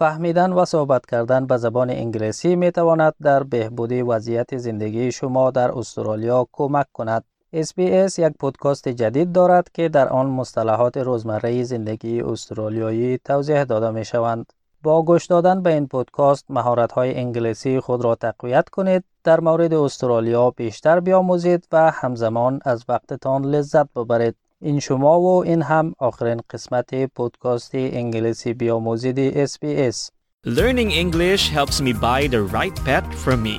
فهمیدن و صحبت کردن به زبان انگلیسی می تواند در بهبودی وضعیت زندگی شما در استرالیا کمک کند. SBS یک پودکاست جدید دارد که در آن مصطلحات روزمره زندگی استرالیایی توضیح داده می شوند. با گوش دادن به این پودکاست مهارت های انگلیسی خود را تقویت کنید در مورد استرالیا بیشتر بیاموزید و همزمان از وقتتان لذت ببرید این شما و این هم آخرین قسمت پودکاست انگلیسی بیاموزید SBS Learning English helps me buy the right pet for me.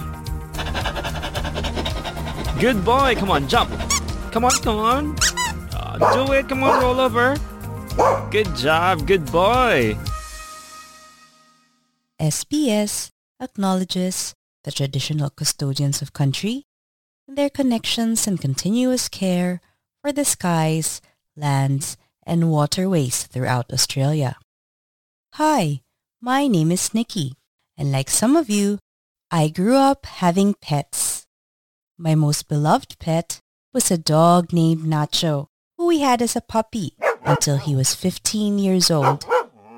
Good boy, come on, jump. Come on, come on. Uh, do it, come on, roll over. Good job, good boy. SBS acknowledges the traditional custodians of country and their connections and continuous care for the skies, lands, and waterways throughout Australia. Hi, my name is Nikki, and like some of you, I grew up having pets. My most beloved pet was a dog named Nacho, who we had as a puppy until he was 15 years old.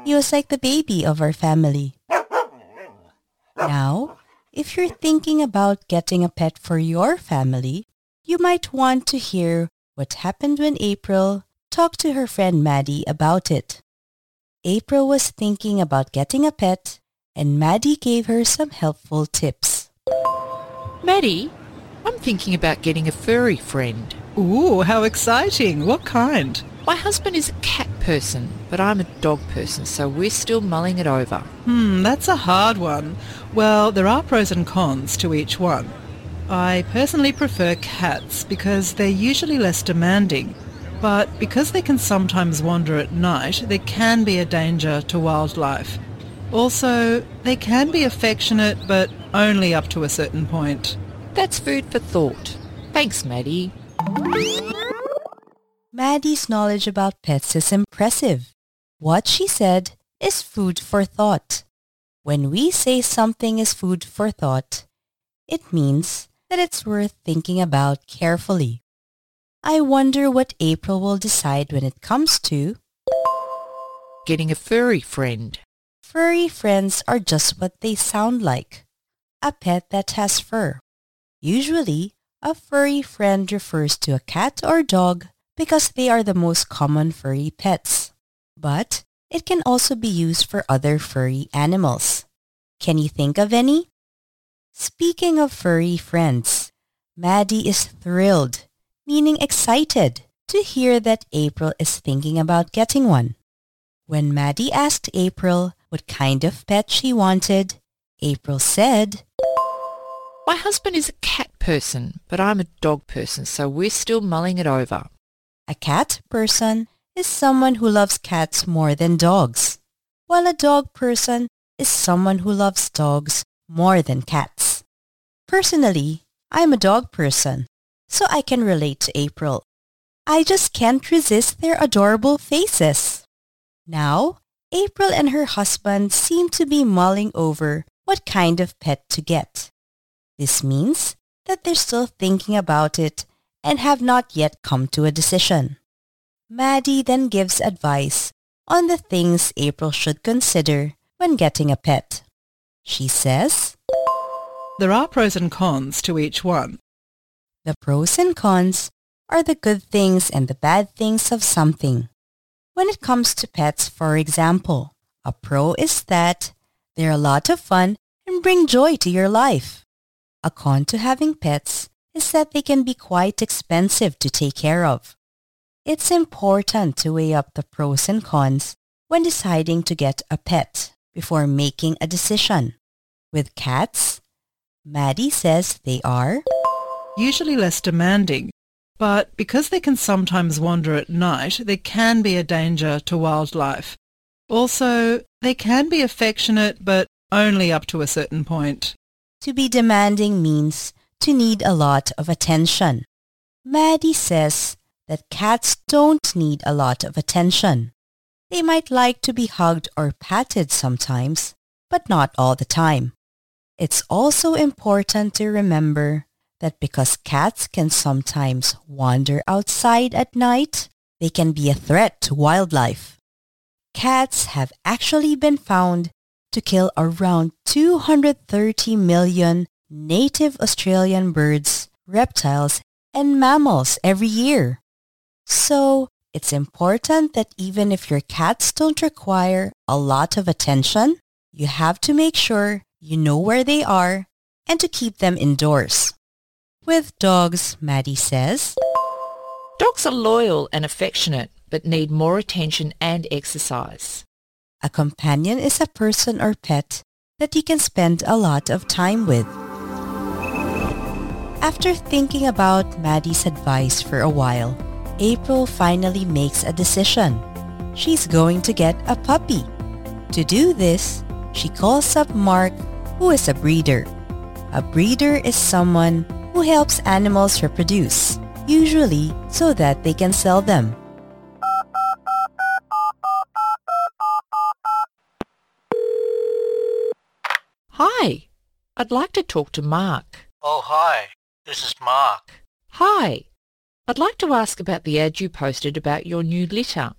He was like the baby of our family. Now, if you're thinking about getting a pet for your family, you might want to hear what happened when April talked to her friend Maddie about it. April was thinking about getting a pet and Maddie gave her some helpful tips. Maddie, I'm thinking about getting a furry friend. Ooh, how exciting. What kind? My husband is a cat person, but I'm a dog person, so we're still mulling it over. Hmm, that's a hard one. Well, there are pros and cons to each one. I personally prefer cats because they're usually less demanding, but because they can sometimes wander at night, they can be a danger to wildlife. Also, they can be affectionate, but only up to a certain point. That's food for thought. Thanks, Maddie. Maddie's knowledge about pets is impressive. What she said is food for thought. When we say something is food for thought, it means that it's worth thinking about carefully. I wonder what April will decide when it comes to Getting a furry friend. furry friends are just what they sound like. A pet that has fur. Usually, a furry friend refers to a cat or dog because they are the most common furry pets. But it can also be used for other furry animals. Can you think of any? Speaking of furry friends, Maddie is thrilled, meaning excited, to hear that April is thinking about getting one. When Maddie asked April what kind of pet she wanted, April said, My husband is a cat person, but I'm a dog person, so we're still mulling it over. A cat person is someone who loves cats more than dogs, while a dog person is someone who loves dogs more than cats. Personally, I'm a dog person, so I can relate to April. I just can't resist their adorable faces. Now, April and her husband seem to be mulling over what kind of pet to get. This means that they're still thinking about it and have not yet come to a decision. Maddie then gives advice on the things April should consider when getting a pet. She says, There are pros and cons to each one. the pros and cons are the good things and the bad things of something. When it comes to pets, for example, a pro is that they're a lot of fun and bring joy to your life. A con to having pets is that they can be quite expensive to take care of. It's important to weigh up the pros and cons when deciding to get a pet before making a decision. With cats, Maddie says they are Usually less demanding, but because they can sometimes wander at night, they can be a danger to wildlife. Also, they can be affectionate, but only up to a certain point. To be demanding means to need a lot of attention. Maddie says that cats don't need a lot of attention. They might like to be hugged or patted sometimes, but not all the time. It's also important to remember that because cats can sometimes wander outside at night, they can be a threat to wildlife. Cats have actually been found to kill around 230 million native Australian birds, reptiles, and mammals every year. So, it's important that even if your cats don't require a lot of attention, you have to make sure you know where they are and to keep them indoors. With dogs, Maddie says, Dogs are loyal and affectionate, but need more attention and exercise. a companion is a person or pet that you can spend a lot of time with. After thinking about Maddie's advice for a while, April finally makes a decision. She's going to get a puppy. To do this, she calls up Mark, who is a breeder. A breeder is someone who helps animals reproduce, usually so that they can sell them. Hi, I'd like to talk to Mark. Oh, hi. This is Mark. Hi, I'd like to ask about the ad you posted about your new litter.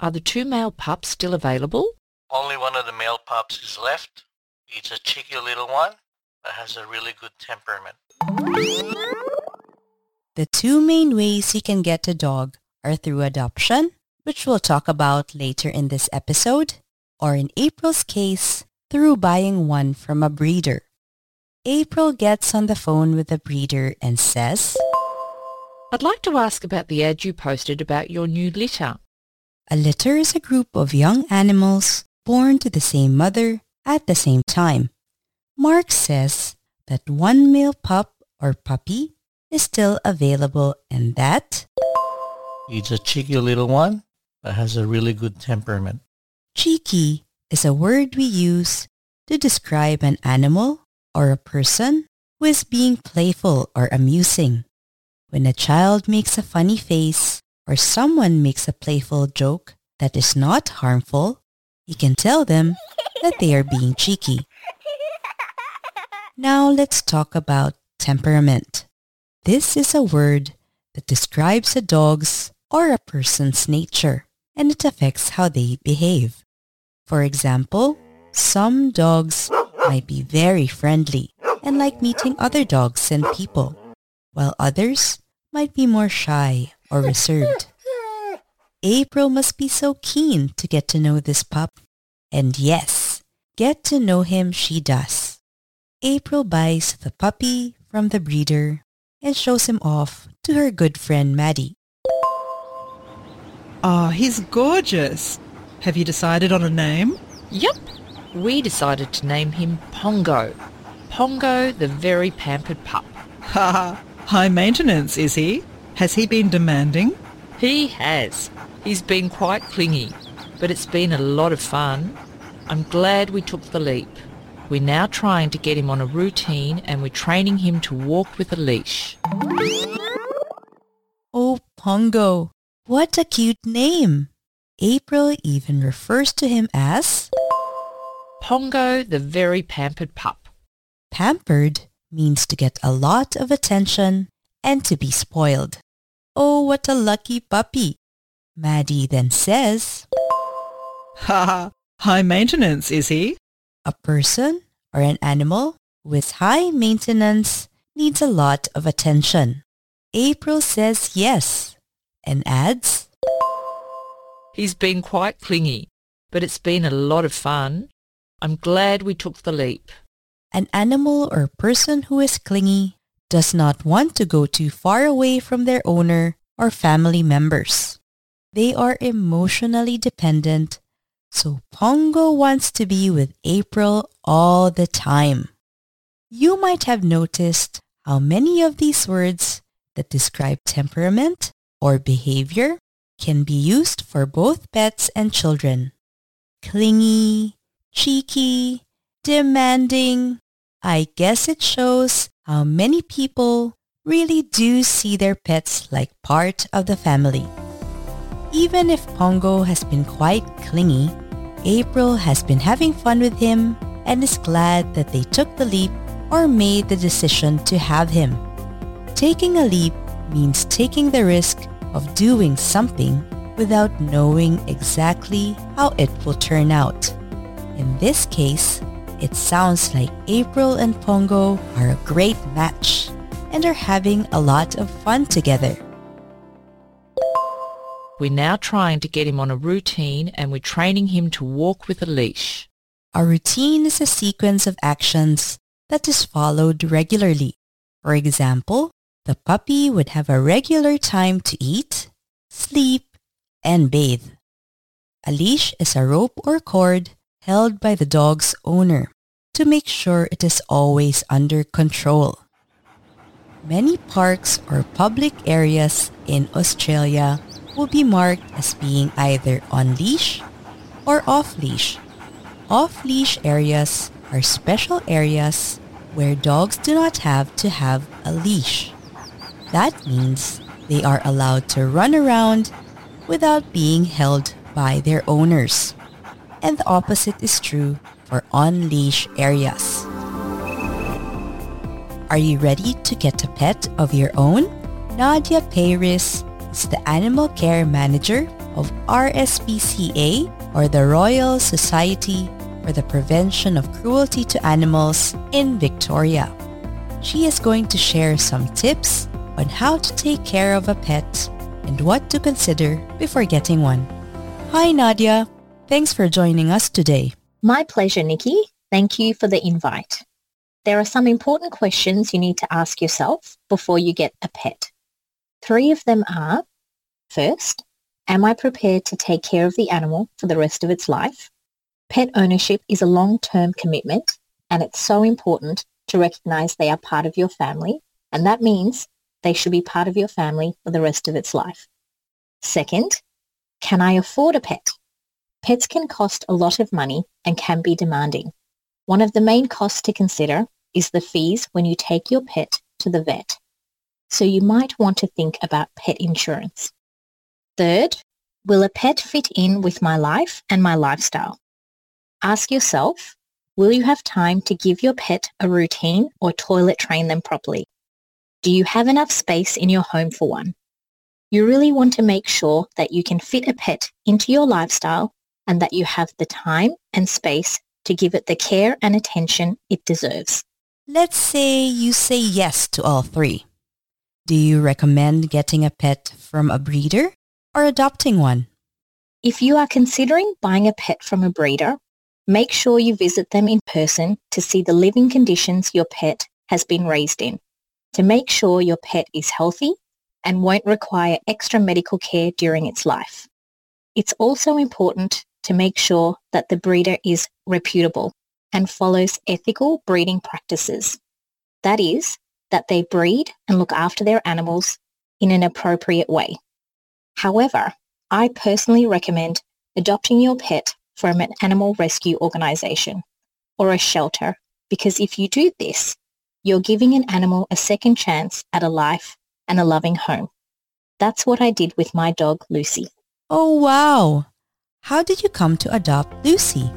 Are the two male pups still available? Only one of the male pups is left. It's a cheeky little one that has a really good temperament. The two main ways you can get a dog are through adoption, which we'll talk about later in this episode, or in April's case, through buying one from a breeder. April gets on the phone with the breeder and says, I'd like to ask about the ad you posted about your new litter. A litter is a group of young animals born to the same mother at the same time. Mark says that one male pup or puppy is still available and that It's a cheeky little one that has a really good temperament. cheeky is a word we use to describe an animal or a person who is being playful or amusing. When a child makes a funny face or someone makes a playful joke that is not harmful, you can tell them that they are being cheeky. Now let's talk about temperament. This is a word that describes a dog's or a person's nature, and it affects how they behave. For example, some dogs might be very friendly and like meeting other dogs and people, while others might be more shy or reserved. April must be so keen to get to know this pup. And yes, get to know him she does. April buys the puppy from the breeder and shows him off to her good friend Maddie. Oh, he's gorgeous. Have you decided on a name? Yup, we decided to name him Pongo. Pongo, the very pampered pup. Ha Ha! High maintenance, is he? Has he been demanding? He has. He's been quite clingy, but it's been a lot of fun. I'm glad we took the leap. We're now trying to get him on a routine and we're training him to walk with a leash. Oh, Pongo, what a cute name. April even refers to him as Pongo, the very pampered pup. pampered means to get a lot of attention and to be spoiled. Oh, what a lucky puppy. Maddie then says, Ha ha! High maintenance, is he? a person or an animal with high maintenance needs a lot of attention. April says yes and adds, He's been quite clingy, but it's been a lot of fun. I'm glad we took the leap. An animal or person who is clingy does not want to go too far away from their owner or family members. They are emotionally dependent, so Pongo wants to be with April all the time. You might have noticed how many of these words that describe temperament or behavior can be used for both pets and children. Clingy, cheeky, demanding. I guess it shows how many people really do see their pets like part of the family. Even if Pongo has been quite clingy, April has been having fun with him and is glad that they took the leap or made the decision to have him. Taking a leap means taking the risk of doing something without knowing exactly how it will turn out. In this case, it sounds like April and Pongo are a great match and are having a lot of fun together. We're now trying to get him on a routine and we're training him to walk with a leash. A routine is a sequence of actions that is followed regularly. For example, the puppy would have a regular time to eat, sleep, and bathe. A leash is a rope or cord held by the dog's owner to make sure it is always under control. Many parks or public areas in Australia will be marked as being either on leash or off leash. Off leash areas are special areas where dogs do not have to have a leash. That means they are allowed to run around without being held by their owners. And the opposite is true for on-leash areas. Are you ready to get a pet of your own? Nadia Payris is the Animal Care Manager of RSPCA or the Royal Society for the Prevention of Cruelty to Animals in Victoria. She is going to share some tips on how to take care of a pet and what to consider before getting one. Hi Nadia, thanks for joining us today. My pleasure, Nikki. Thank you for the invite. There are some important questions you need to ask yourself before you get a pet. Three of them are, first, am I prepared to take care of the animal for the rest of its life? Pet ownership is a long-term commitment and it's so important to recognize they are part of your family and that means they should be part of your family for the rest of its life. Second, can I afford a pet? Pets can cost a lot of money and can be demanding. One of the main costs to consider is the fees when you take your pet to the vet. So you might want to think about pet insurance. Third, will a pet fit in with my life and my lifestyle? Ask yourself, will you have time to give your pet a routine or toilet train them properly? Do you have enough space in your home for one? You really want to make sure that you can fit a pet into your lifestyle and that you have the time and space to give it the care and attention it deserves. Let's say you say yes to all three. Do you recommend getting a pet from a breeder or adopting one? If you are considering buying a pet from a breeder, make sure you visit them in person to see the living conditions your pet has been raised in, to make sure your pet is healthy and won't require extra medical care during its life. It's also important to make sure that the breeder is reputable and follows ethical breeding practices. That is, that they breed and look after their animals in an appropriate way. However, I personally recommend adopting your pet from an animal rescue organization or a shelter because if you do this, you're giving an animal a second chance at a life and a loving home. That's what I did with my dog, Lucy. Oh, wow. How did you come to adopt Lucy?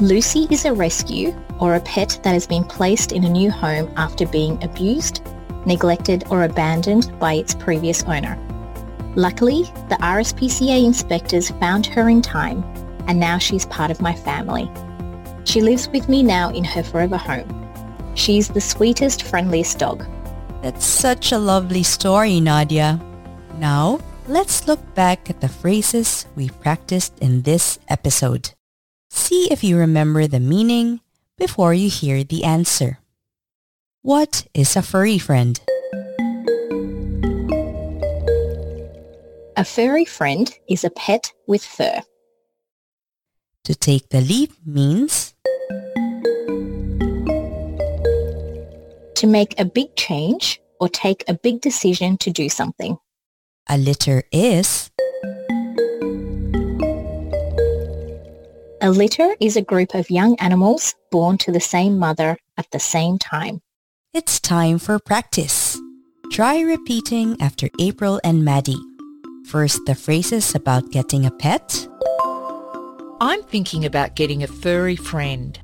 Lucy is a rescue or a pet that has been placed in a new home after being abused, neglected or abandoned by its previous owner. Luckily, the RSPCA inspectors found her in time and now she's part of my family. She lives with me now in her forever home. She's the sweetest, friendliest dog. That's such a lovely story, Nadia. Now, let's look back at the phrases we practiced in this episode. See if you remember the meaning before you hear the answer. What is a furry friend? A furry friend is a pet with fur. To take the leap means To make a big change or take a big decision to do something. A litter is A litter is a group of young animals born to the same mother at the same time. it's time for practice. Try repeating after April and Maddie. First, the phrases about getting a pet. I'm thinking about getting a furry friend.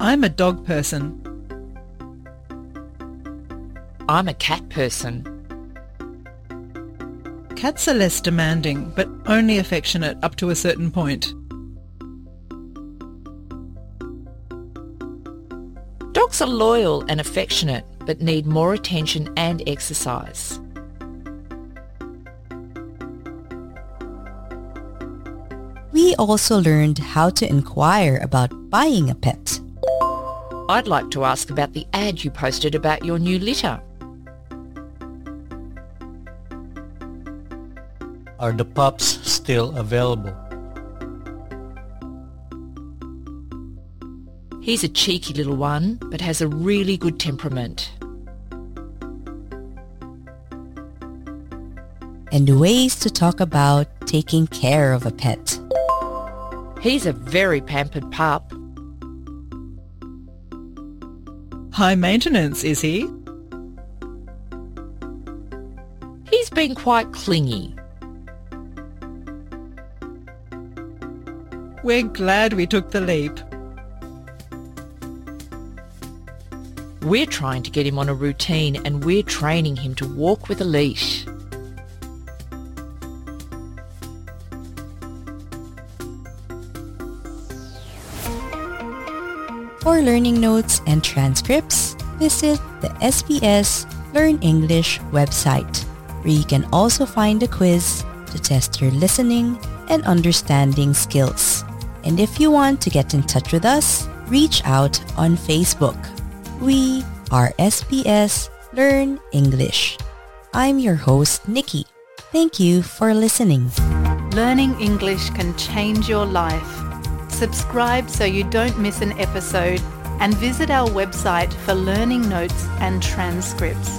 I'm a dog person. I'm a cat person. Cats are less demanding, but only affectionate up to a certain point. Dogs are loyal and affectionate, but need more attention and exercise. We also learned how to inquire about buying a pet. I'd like to ask about the ad you posted about your new litter. Are the pups still available? He's a cheeky little one, but has a really good temperament. And ways to talk about taking care of a pet. He's a very pampered pup. High maintenance, is he? He's been quite clingy. We're glad we took the leap. We're trying to get him on a routine and we're training him to walk with a leash. For learning notes and transcripts, visit the SBS Learn English website, where you can also find a quiz to test your listening and understanding skills. And if you want to get in touch with us, reach out on Facebook. We are SBS Learn English. I'm your host, Nikki. Thank you for listening. Learning English can change your life. Subscribe so you don't miss an episode and visit our website for learning notes and transcripts.